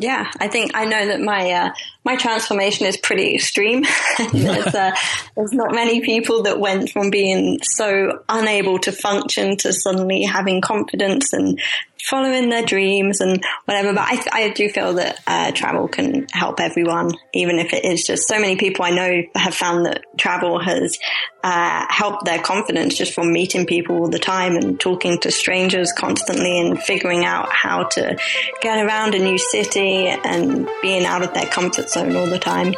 Yeah, I think I know that my uh, my transformation is pretty extreme. there's, uh, there's not many people that went from being so unable to function to suddenly having confidence and following their dreams and whatever. But I, I do feel that uh, travel can help everyone, even if it is just so many people I know have found that travel has uh, helped their confidence just from meeting people all the time and talking to strangers constantly and figuring out how to get around a new city and being out of their comfort zone all the time.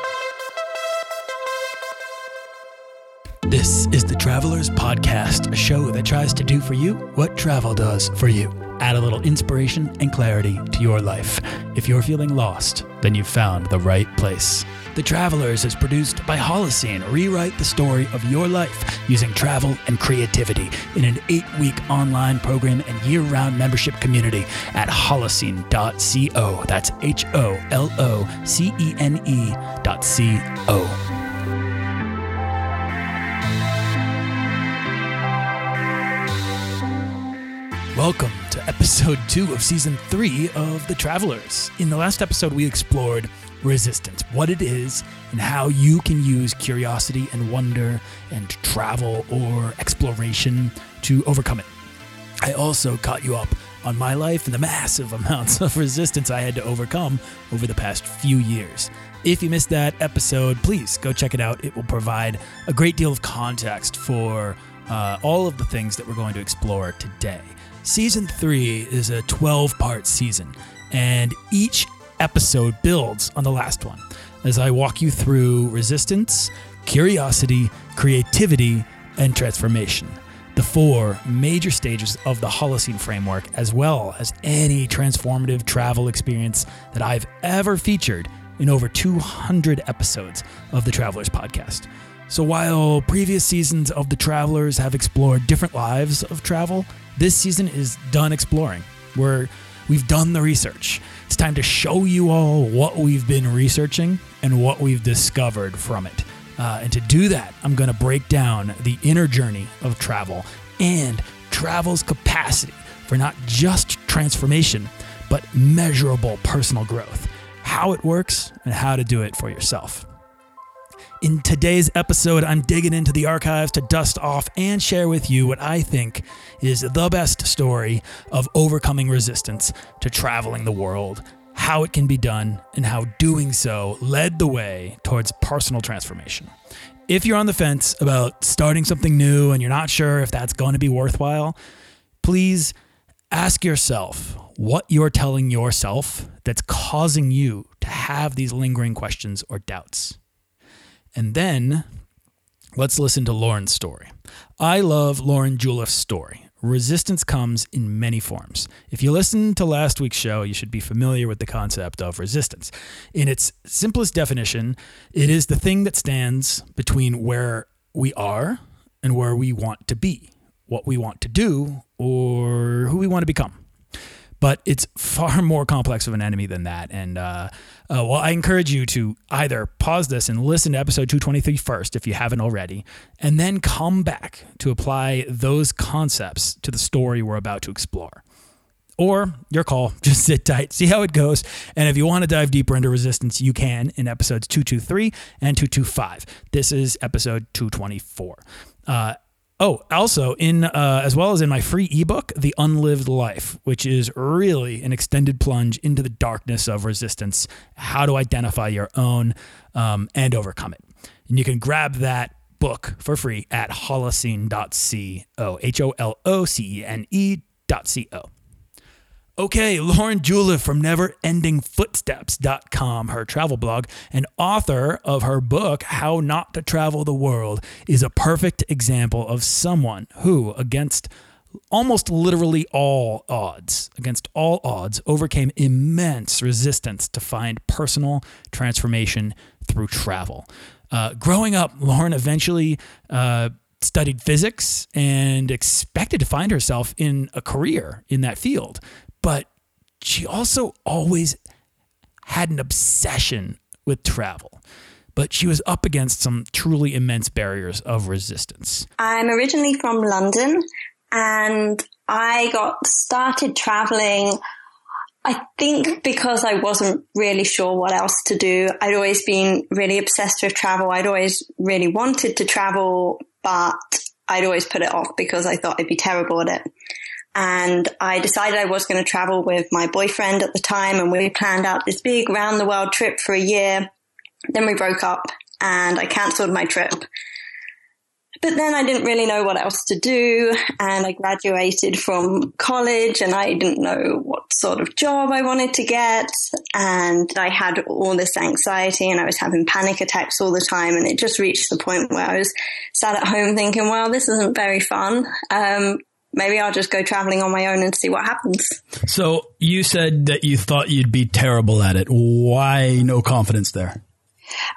This is the Travelers Podcast, a show that tries to do for you what travel does for you add a little inspiration and clarity to your life. If you're feeling lost, then you've found the right place. The Travelers is produced by Holocene. Rewrite the story of your life using travel and creativity in an eight week online program and year round membership community at holocene.co. That's H O L O C E N E dot C O. Welcome episode two of season three of The Travelers. In the last episode, we explored resistance, what it is, and how you can use curiosity and wonder and travel or exploration to overcome it. I also caught you up on my life and the massive amounts of resistance I had to overcome over the past few years. If you missed that episode, please go check it out. It will provide a great deal of context for uh, all of the things that we're going to explore today. Season 3 is a 12 part season, and each episode builds on the last one as I walk you through resistance, curiosity, creativity, and transformation. The four major stages of the Holocene framework, as well as any transformative travel experience that I've ever featured in over 200 episodes of the Travelers podcast. So, while previous seasons of The Travelers have explored different lives of travel, this season is done exploring. We're, we've done the research. It's time to show you all what we've been researching and what we've discovered from it. Uh, and to do that, I'm going to break down the inner journey of travel and travel's capacity for not just transformation, but measurable personal growth, how it works, and how to do it for yourself. In today's episode, I'm digging into the archives to dust off and share with you what I think is the best story of overcoming resistance to traveling the world, how it can be done, and how doing so led the way towards personal transformation. If you're on the fence about starting something new and you're not sure if that's going to be worthwhile, please ask yourself what you're telling yourself that's causing you to have these lingering questions or doubts. And then let's listen to Lauren's story. I love Lauren Juliff's story. Resistance comes in many forms. If you listened to last week's show, you should be familiar with the concept of resistance. In its simplest definition, it is the thing that stands between where we are and where we want to be, what we want to do, or who we want to become but it's far more complex of an enemy than that. And uh, uh, well, I encourage you to either pause this and listen to episode 223 first if you haven't already, and then come back to apply those concepts to the story we're about to explore. Or your call, just sit tight, see how it goes. And if you want to dive deeper into resistance, you can in episodes 223 and 225. This is episode 224. Uh, Oh, also in uh, as well as in my free ebook, The Unlived Life, which is really an extended plunge into the darkness of resistance, how to identify your own um, and overcome it. And you can grab that book for free at holocene.co, H O L O C E N E dot C O. Okay, Lauren Juliff from neverendingfootsteps.com, her travel blog, and author of her book, How Not to Travel the World, is a perfect example of someone who, against almost literally all odds, against all odds, overcame immense resistance to find personal transformation through travel. Uh, growing up, Lauren eventually uh, studied physics and expected to find herself in a career in that field but she also always had an obsession with travel. But she was up against some truly immense barriers of resistance. I'm originally from London and I got started traveling I think because I wasn't really sure what else to do, I'd always been really obsessed with travel. I'd always really wanted to travel, but I'd always put it off because I thought I'd be terrible at it. And I decided I was going to travel with my boyfriend at the time and we planned out this big round the world trip for a year. Then we broke up and I cancelled my trip. But then I didn't really know what else to do and I graduated from college and I didn't know what sort of job I wanted to get and I had all this anxiety and I was having panic attacks all the time and it just reached the point where I was sat at home thinking, well, this isn't very fun. Um, maybe I'll just go traveling on my own and see what happens. So you said that you thought you'd be terrible at it. Why no confidence there?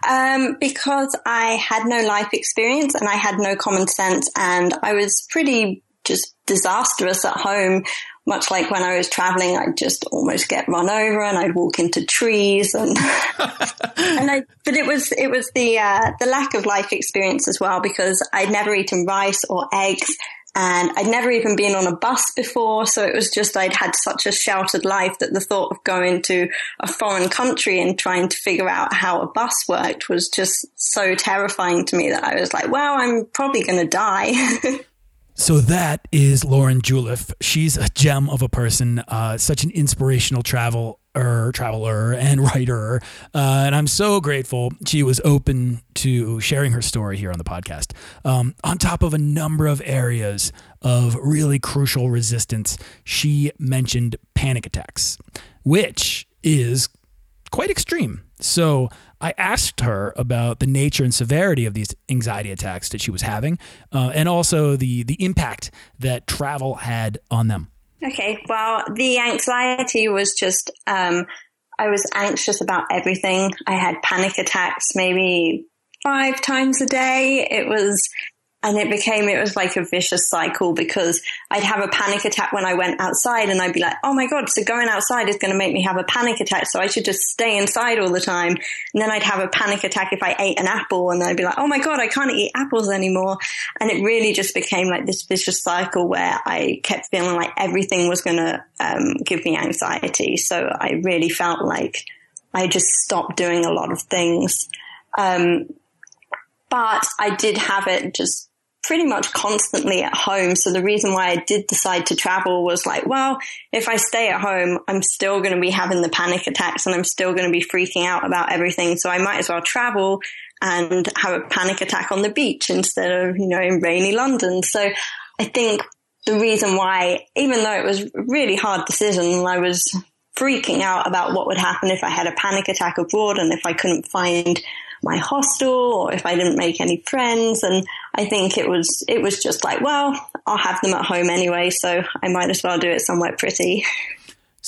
Um, because I had no life experience and I had no common sense and I was pretty just disastrous at home. Much like when I was traveling, I'd just almost get run over and I'd walk into trees and, and I, but it was, it was the, uh, the lack of life experience as well because I'd never eaten rice or eggs and I'd never even been on a bus before. So it was just, I'd had such a sheltered life that the thought of going to a foreign country and trying to figure out how a bus worked was just so terrifying to me that I was like, well, I'm probably going to die. So that is Lauren Juliff. She's a gem of a person, uh, such an inspirational travel er, traveler and writer. Uh, and I'm so grateful she was open to sharing her story here on the podcast. Um, on top of a number of areas of really crucial resistance, she mentioned panic attacks, which is quite extreme. So I asked her about the nature and severity of these anxiety attacks that she was having, uh, and also the the impact that travel had on them. Okay, well, the anxiety was just um, I was anxious about everything. I had panic attacks maybe five times a day. It was and it became, it was like a vicious cycle because I'd have a panic attack when I went outside and I'd be like, oh my God, so going outside is going to make me have a panic attack. So I should just stay inside all the time. And then I'd have a panic attack if I ate an apple and I'd be like, oh my God, I can't eat apples anymore. And it really just became like this vicious cycle where I kept feeling like everything was going to um, give me anxiety. So I really felt like I just stopped doing a lot of things. Um, but I did have it just pretty much constantly at home. So the reason why I did decide to travel was like, well, if I stay at home, I'm still going to be having the panic attacks and I'm still going to be freaking out about everything. So I might as well travel and have a panic attack on the beach instead of, you know, in rainy London. So I think the reason why, even though it was a really hard decision, I was freaking out about what would happen if I had a panic attack abroad and if I couldn't find my hostel or if I didn't make any friends. And I think it was, it was just like, well, I'll have them at home anyway. So I might as well do it somewhere pretty.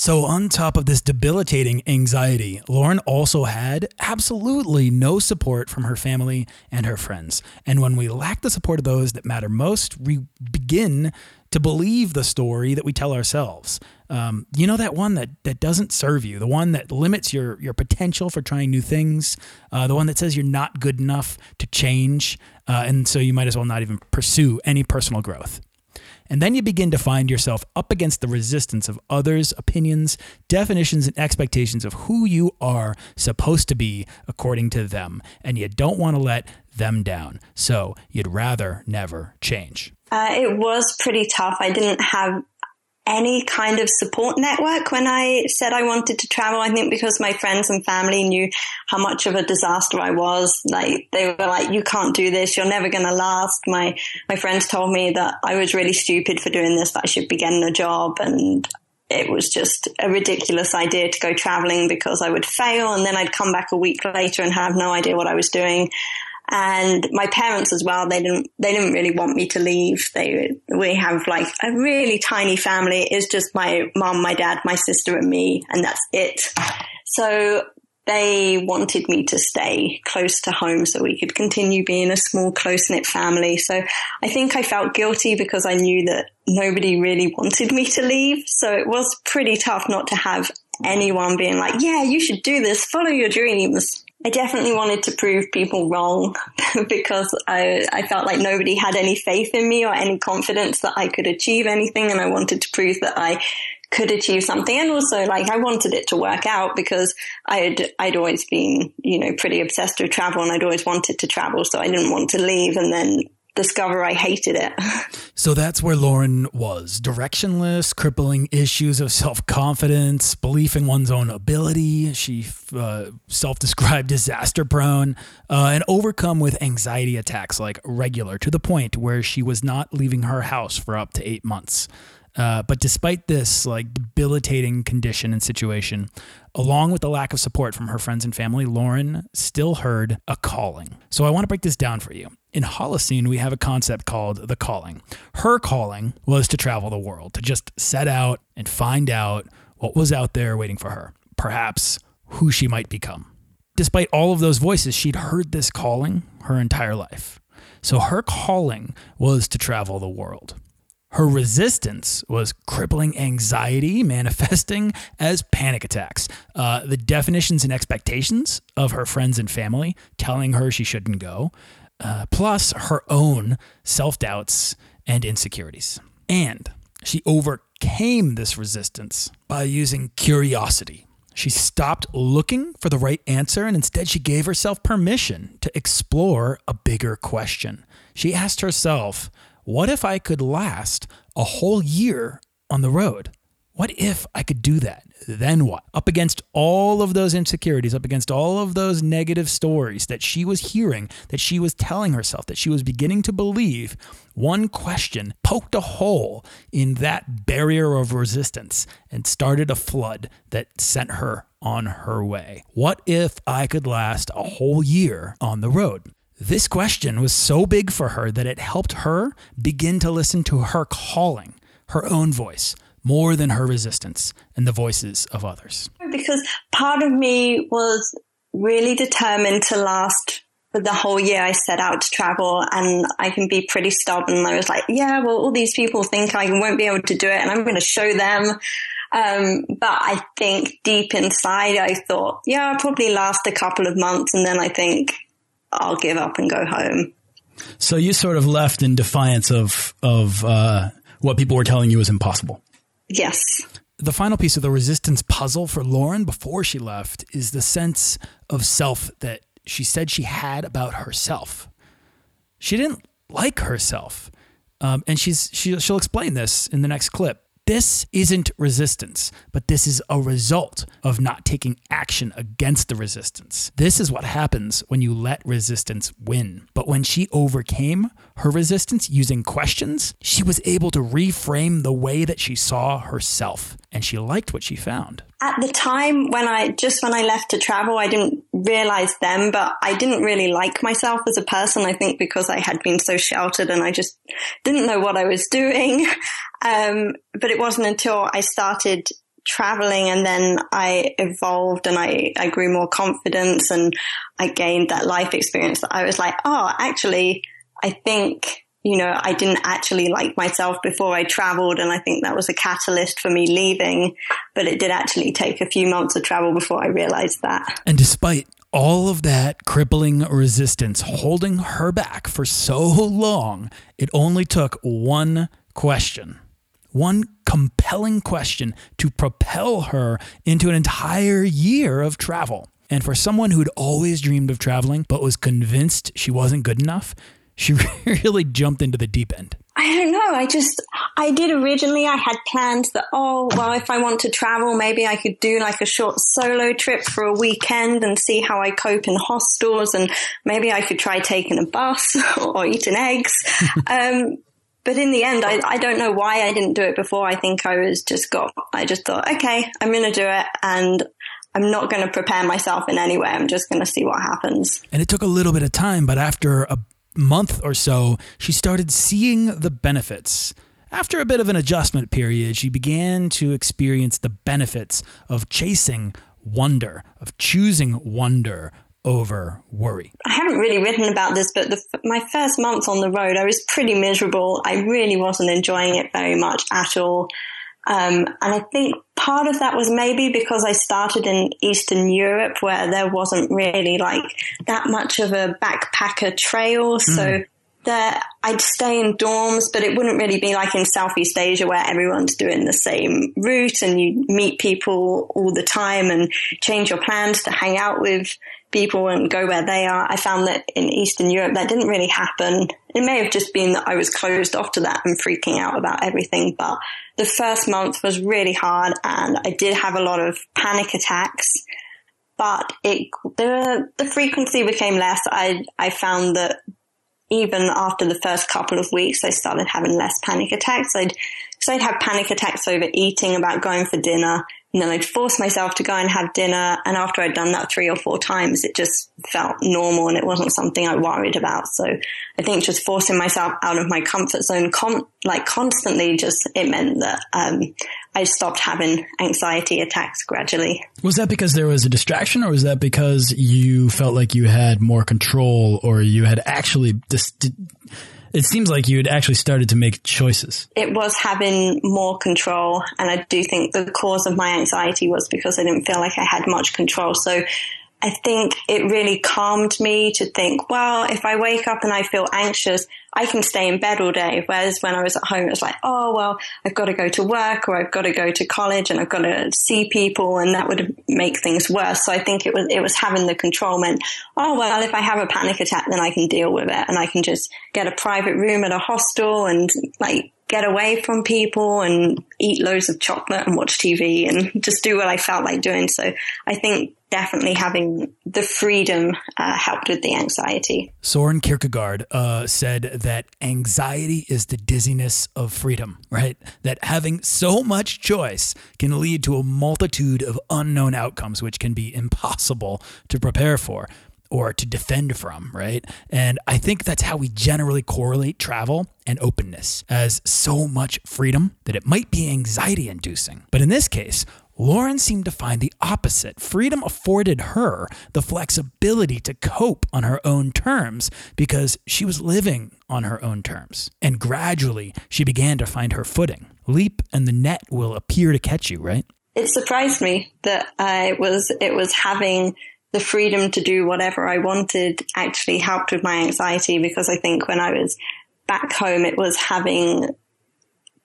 So, on top of this debilitating anxiety, Lauren also had absolutely no support from her family and her friends. And when we lack the support of those that matter most, we begin to believe the story that we tell ourselves. Um, you know that one that that doesn't serve you, the one that limits your your potential for trying new things, uh, the one that says you're not good enough to change, uh, and so you might as well not even pursue any personal growth. And then you begin to find yourself up against the resistance of others' opinions, definitions, and expectations of who you are supposed to be according to them. And you don't want to let them down. So you'd rather never change. Uh, it was pretty tough. I didn't have any kind of support network when I said I wanted to travel. I think because my friends and family knew how much of a disaster I was. Like they were like, "You can't do this. You're never going to last." My my friends told me that I was really stupid for doing this. That I should be getting a job, and it was just a ridiculous idea to go traveling because I would fail and then I'd come back a week later and have no idea what I was doing and my parents as well they didn't they didn't really want me to leave. They we have like a really tiny family. It's just my mom my dad my sister and me and that's it. So they wanted me to stay close to home so we could continue being a small close knit family. So i think i felt guilty because i knew that nobody really wanted me to leave. So it was pretty tough not to have anyone being like yeah you should do this. Follow your dreams I definitely wanted to prove people wrong because I, I felt like nobody had any faith in me or any confidence that I could achieve anything. And I wanted to prove that I could achieve something. And also like I wanted it to work out because I'd, I'd always been, you know, pretty obsessed with travel and I'd always wanted to travel. So I didn't want to leave and then discover I hated it. so that's where Lauren was directionless, crippling issues of self confidence, belief in one's own ability. She uh, self described disaster prone uh, and overcome with anxiety attacks like regular to the point where she was not leaving her house for up to eight months. Uh, but despite this like debilitating condition and situation, along with the lack of support from her friends and family, Lauren still heard a calling. So I want to break this down for you. In Holocene, we have a concept called the calling. Her calling was to travel the world, to just set out and find out what was out there waiting for her, perhaps who she might become. Despite all of those voices, she'd heard this calling her entire life. So her calling was to travel the world. Her resistance was crippling anxiety manifesting as panic attacks. Uh, the definitions and expectations of her friends and family telling her she shouldn't go, uh, plus her own self doubts and insecurities. And she overcame this resistance by using curiosity. She stopped looking for the right answer and instead she gave herself permission to explore a bigger question. She asked herself, what if I could last a whole year on the road? What if I could do that? Then what? Up against all of those insecurities, up against all of those negative stories that she was hearing, that she was telling herself, that she was beginning to believe, one question poked a hole in that barrier of resistance and started a flood that sent her on her way. What if I could last a whole year on the road? This question was so big for her that it helped her begin to listen to her calling, her own voice, more than her resistance and the voices of others. Because part of me was really determined to last for the whole year I set out to travel and I can be pretty stubborn. I was like, yeah, well, all these people think I won't be able to do it and I'm going to show them. Um, but I think deep inside, I thought, yeah, I'll probably last a couple of months and then I think I'll give up and go home. So you sort of left in defiance of of uh, what people were telling you was impossible. Yes. The final piece of the resistance puzzle for Lauren before she left is the sense of self that she said she had about herself. She didn't like herself, um, and she's she, she'll explain this in the next clip. This isn't resistance, but this is a result of not taking action against the resistance. This is what happens when you let resistance win. But when she overcame her resistance using questions, she was able to reframe the way that she saw herself, and she liked what she found. At the time when I just when I left to travel, I didn't realize them, but I didn't really like myself as a person. I think because I had been so sheltered and I just didn't know what I was doing. Um, but it wasn't until I started traveling and then I evolved and I, I grew more confidence and I gained that life experience that I was like, oh, actually, I think, you know, I didn't actually like myself before I traveled. And I think that was a catalyst for me leaving. But it did actually take a few months of travel before I realized that. And despite all of that crippling resistance holding her back for so long, it only took one question one compelling question to propel her into an entire year of travel. And for someone who'd always dreamed of traveling but was convinced she wasn't good enough, she really jumped into the deep end. I don't know. I just, I did originally, I had plans that, oh, well, if I want to travel, maybe I could do like a short solo trip for a weekend and see how I cope in hostels and maybe I could try taking a bus or eating eggs. um, but in the end, I, I don't know why I didn't do it before. I think I was just got, I just thought, okay, I'm going to do it. And I'm not going to prepare myself in any way. I'm just going to see what happens. And it took a little bit of time, but after a month or so, she started seeing the benefits. After a bit of an adjustment period, she began to experience the benefits of chasing wonder, of choosing wonder over worry? I haven't really written about this, but the, my first month on the road, I was pretty miserable. I really wasn't enjoying it very much at all. Um, and I think part of that was maybe because I started in Eastern Europe where there wasn't really like that much of a backpacker trail. Mm. So I'd stay in dorms, but it wouldn't really be like in Southeast Asia where everyone's doing the same route and you meet people all the time and change your plans to hang out with people and go where they are. I found that in Eastern Europe that didn't really happen. It may have just been that I was closed off to that and freaking out about everything, but the first month was really hard and I did have a lot of panic attacks. But it, the, the frequency became less. I, I found that even after the first couple of weeks, I started having less panic attacks. I'd, so I'd have panic attacks over eating, about going for dinner, and then I'd force myself to go and have dinner. And after I'd done that three or four times, it just felt normal and it wasn't something I worried about. So I think just forcing myself out of my comfort zone, com- like constantly just, it meant that, um, I stopped having anxiety attacks gradually. Was that because there was a distraction or was that because you felt like you had more control or you had actually dis- it seems like you had actually started to make choices. It was having more control. And I do think the cause of my anxiety was because I didn't feel like I had much control. So I think it really calmed me to think, well, if I wake up and I feel anxious, I can stay in bed all day. Whereas when I was at home, it was like, oh, well, I've got to go to work or I've got to go to college and I've got to see people and that would make things worse. So I think it was, it was having the control meant, oh, well, if I have a panic attack, then I can deal with it and I can just get a private room at a hostel and like get away from people and eat loads of chocolate and watch TV and just do what I felt like doing. So I think definitely having the freedom uh, helped with the anxiety. Soren Kierkegaard uh, said that anxiety is the dizziness of freedom, right? That having so much choice can lead to a multitude of unknown outcomes, which can be impossible to prepare for or to defend from, right? And I think that's how we generally correlate travel and openness as so much freedom that it might be anxiety inducing. But in this case, Lauren seemed to find the opposite. Freedom afforded her the flexibility to cope on her own terms because she was living on her own terms. And gradually, she began to find her footing. Leap and the net will appear to catch you, right? It surprised me that I was it was having the freedom to do whatever I wanted actually helped with my anxiety because I think when I was back home, it was having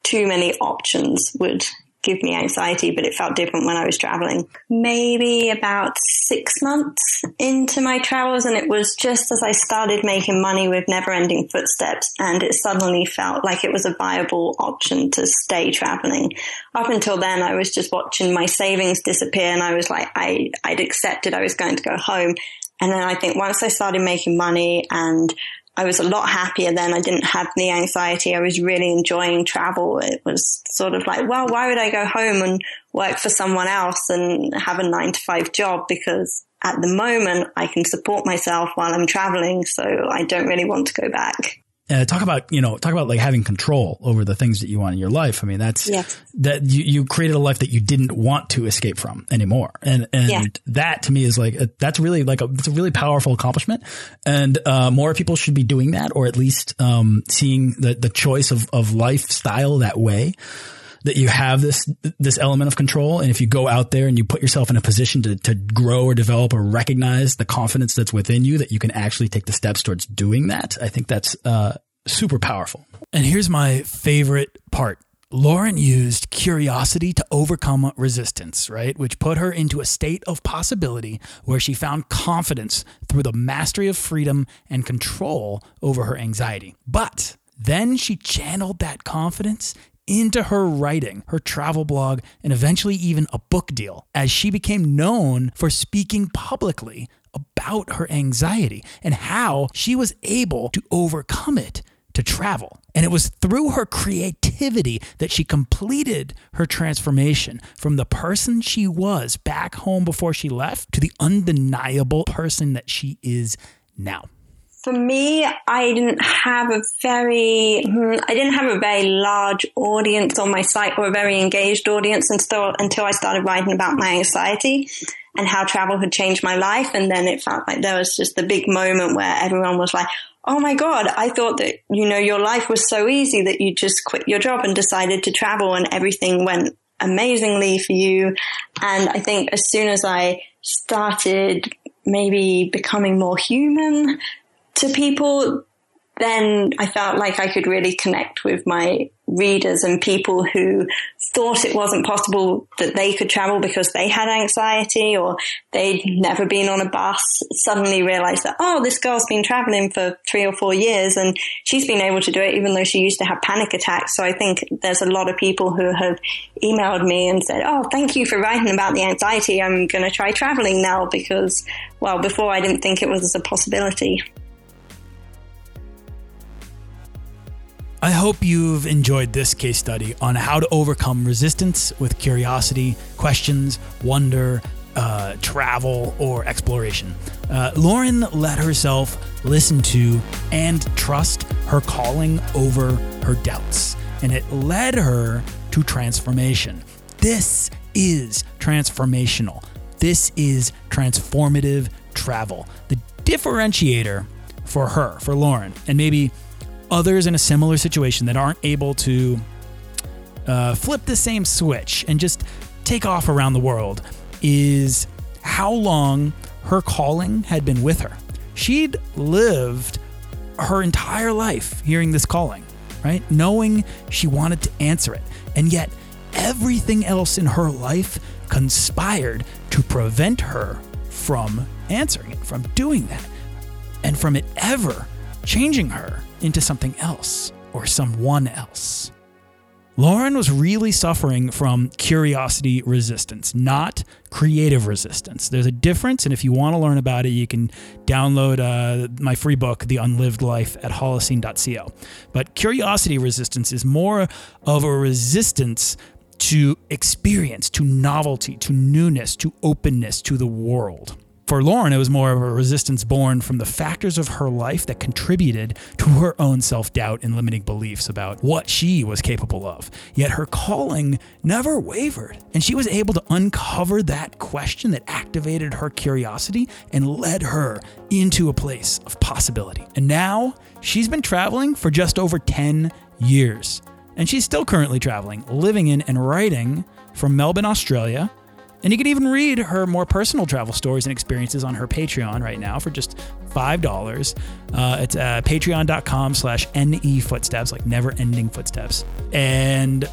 too many options would give me anxiety, but it felt different when I was traveling. Maybe about six months into my travels, and it was just as I started making money with never ending footsteps, and it suddenly felt like it was a viable option to stay traveling. Up until then, I was just watching my savings disappear, and I was like, I, I'd accepted I was going to go home. And then I think once I started making money and I was a lot happier then. I didn't have the anxiety. I was really enjoying travel. It was sort of like, well, why would I go home and work for someone else and have a nine to five job? Because at the moment I can support myself while I'm traveling. So I don't really want to go back uh, talk about you know talk about like having control over the things that you want in your life. I mean that's yes. that you, you created a life that you didn't want to escape from anymore, and and yeah. that to me is like a, that's really like a it's a really powerful accomplishment, and uh, more people should be doing that, or at least um, seeing the the choice of of lifestyle that way that you have this this element of control and if you go out there and you put yourself in a position to, to grow or develop or recognize the confidence that's within you that you can actually take the steps towards doing that i think that's uh, super powerful and here's my favorite part Lauren used curiosity to overcome resistance, right? Which put her into a state of possibility where she found confidence through the mastery of freedom and control over her anxiety. But then she channeled that confidence into her writing, her travel blog, and eventually even a book deal, as she became known for speaking publicly about her anxiety and how she was able to overcome it to travel. And it was through her creativity that she completed her transformation from the person she was back home before she left to the undeniable person that she is now for me, I didn't have a very, hmm, I didn't have a very large audience on my site or a very engaged audience until, until I started writing about my anxiety and how travel had changed my life. And then it felt like there was just the big moment where everyone was like, Oh my God, I thought that, you know, your life was so easy that you just quit your job and decided to travel and everything went amazingly for you. And I think as soon as I started maybe becoming more human, to people, then I felt like I could really connect with my readers and people who thought it wasn't possible that they could travel because they had anxiety or they'd never been on a bus suddenly realized that, oh, this girl's been traveling for three or four years and she's been able to do it even though she used to have panic attacks. So I think there's a lot of people who have emailed me and said, oh, thank you for writing about the anxiety. I'm going to try traveling now because, well, before I didn't think it was a possibility. I hope you've enjoyed this case study on how to overcome resistance with curiosity, questions, wonder, uh, travel, or exploration. Uh, Lauren let herself listen to and trust her calling over her doubts, and it led her to transformation. This is transformational. This is transformative travel. The differentiator for her, for Lauren, and maybe others in a similar situation that aren't able to uh, flip the same switch and just take off around the world is how long her calling had been with her. She'd lived her entire life hearing this calling, right? Knowing she wanted to answer it. And yet, everything else in her life conspired to prevent her from answering it, from doing that, and from it ever changing her into something else or someone else. Lauren was really suffering from curiosity resistance, not creative resistance. There's a difference, and if you want to learn about it, you can download uh, my free book, The Unlived Life, at holocene.co. But curiosity resistance is more of a resistance to experience, to novelty, to newness, to openness to the world. For Lauren, it was more of a resistance born from the factors of her life that contributed to her own self doubt and limiting beliefs about what she was capable of. Yet her calling never wavered, and she was able to uncover that question that activated her curiosity and led her into a place of possibility. And now she's been traveling for just over 10 years. And she's still currently traveling, living in and writing from Melbourne, Australia and you can even read her more personal travel stories and experiences on her Patreon right now for just $5. Uh, it's uh, patreon.com slash NE footsteps, like never ending footsteps. And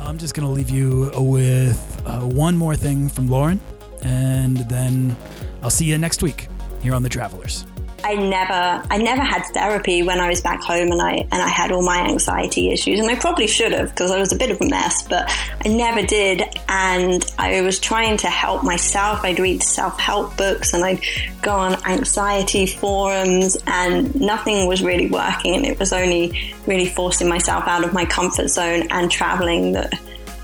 I'm just going to leave you with uh, one more thing from Lauren, and then I'll see you next week here on The Travelers. I never I never had therapy when I was back home and I and I had all my anxiety issues and I probably should have because I was a bit of a mess but I never did and I was trying to help myself I'd read self-help books and I'd go on anxiety forums and nothing was really working and it was only really forcing myself out of my comfort zone and traveling that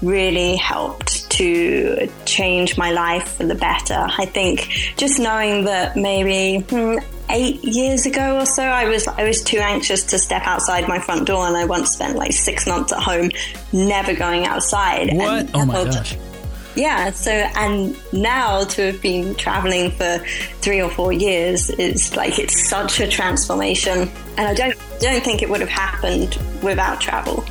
really helped to change my life for the better. I think just knowing that maybe hmm, eight years ago or so, I was I was too anxious to step outside my front door, and I once spent like six months at home, never going outside. What? oh my gosh. Yeah, so and now to have been traveling for three or four years is like it's such a transformation, and I don't don't think it would have happened without travel.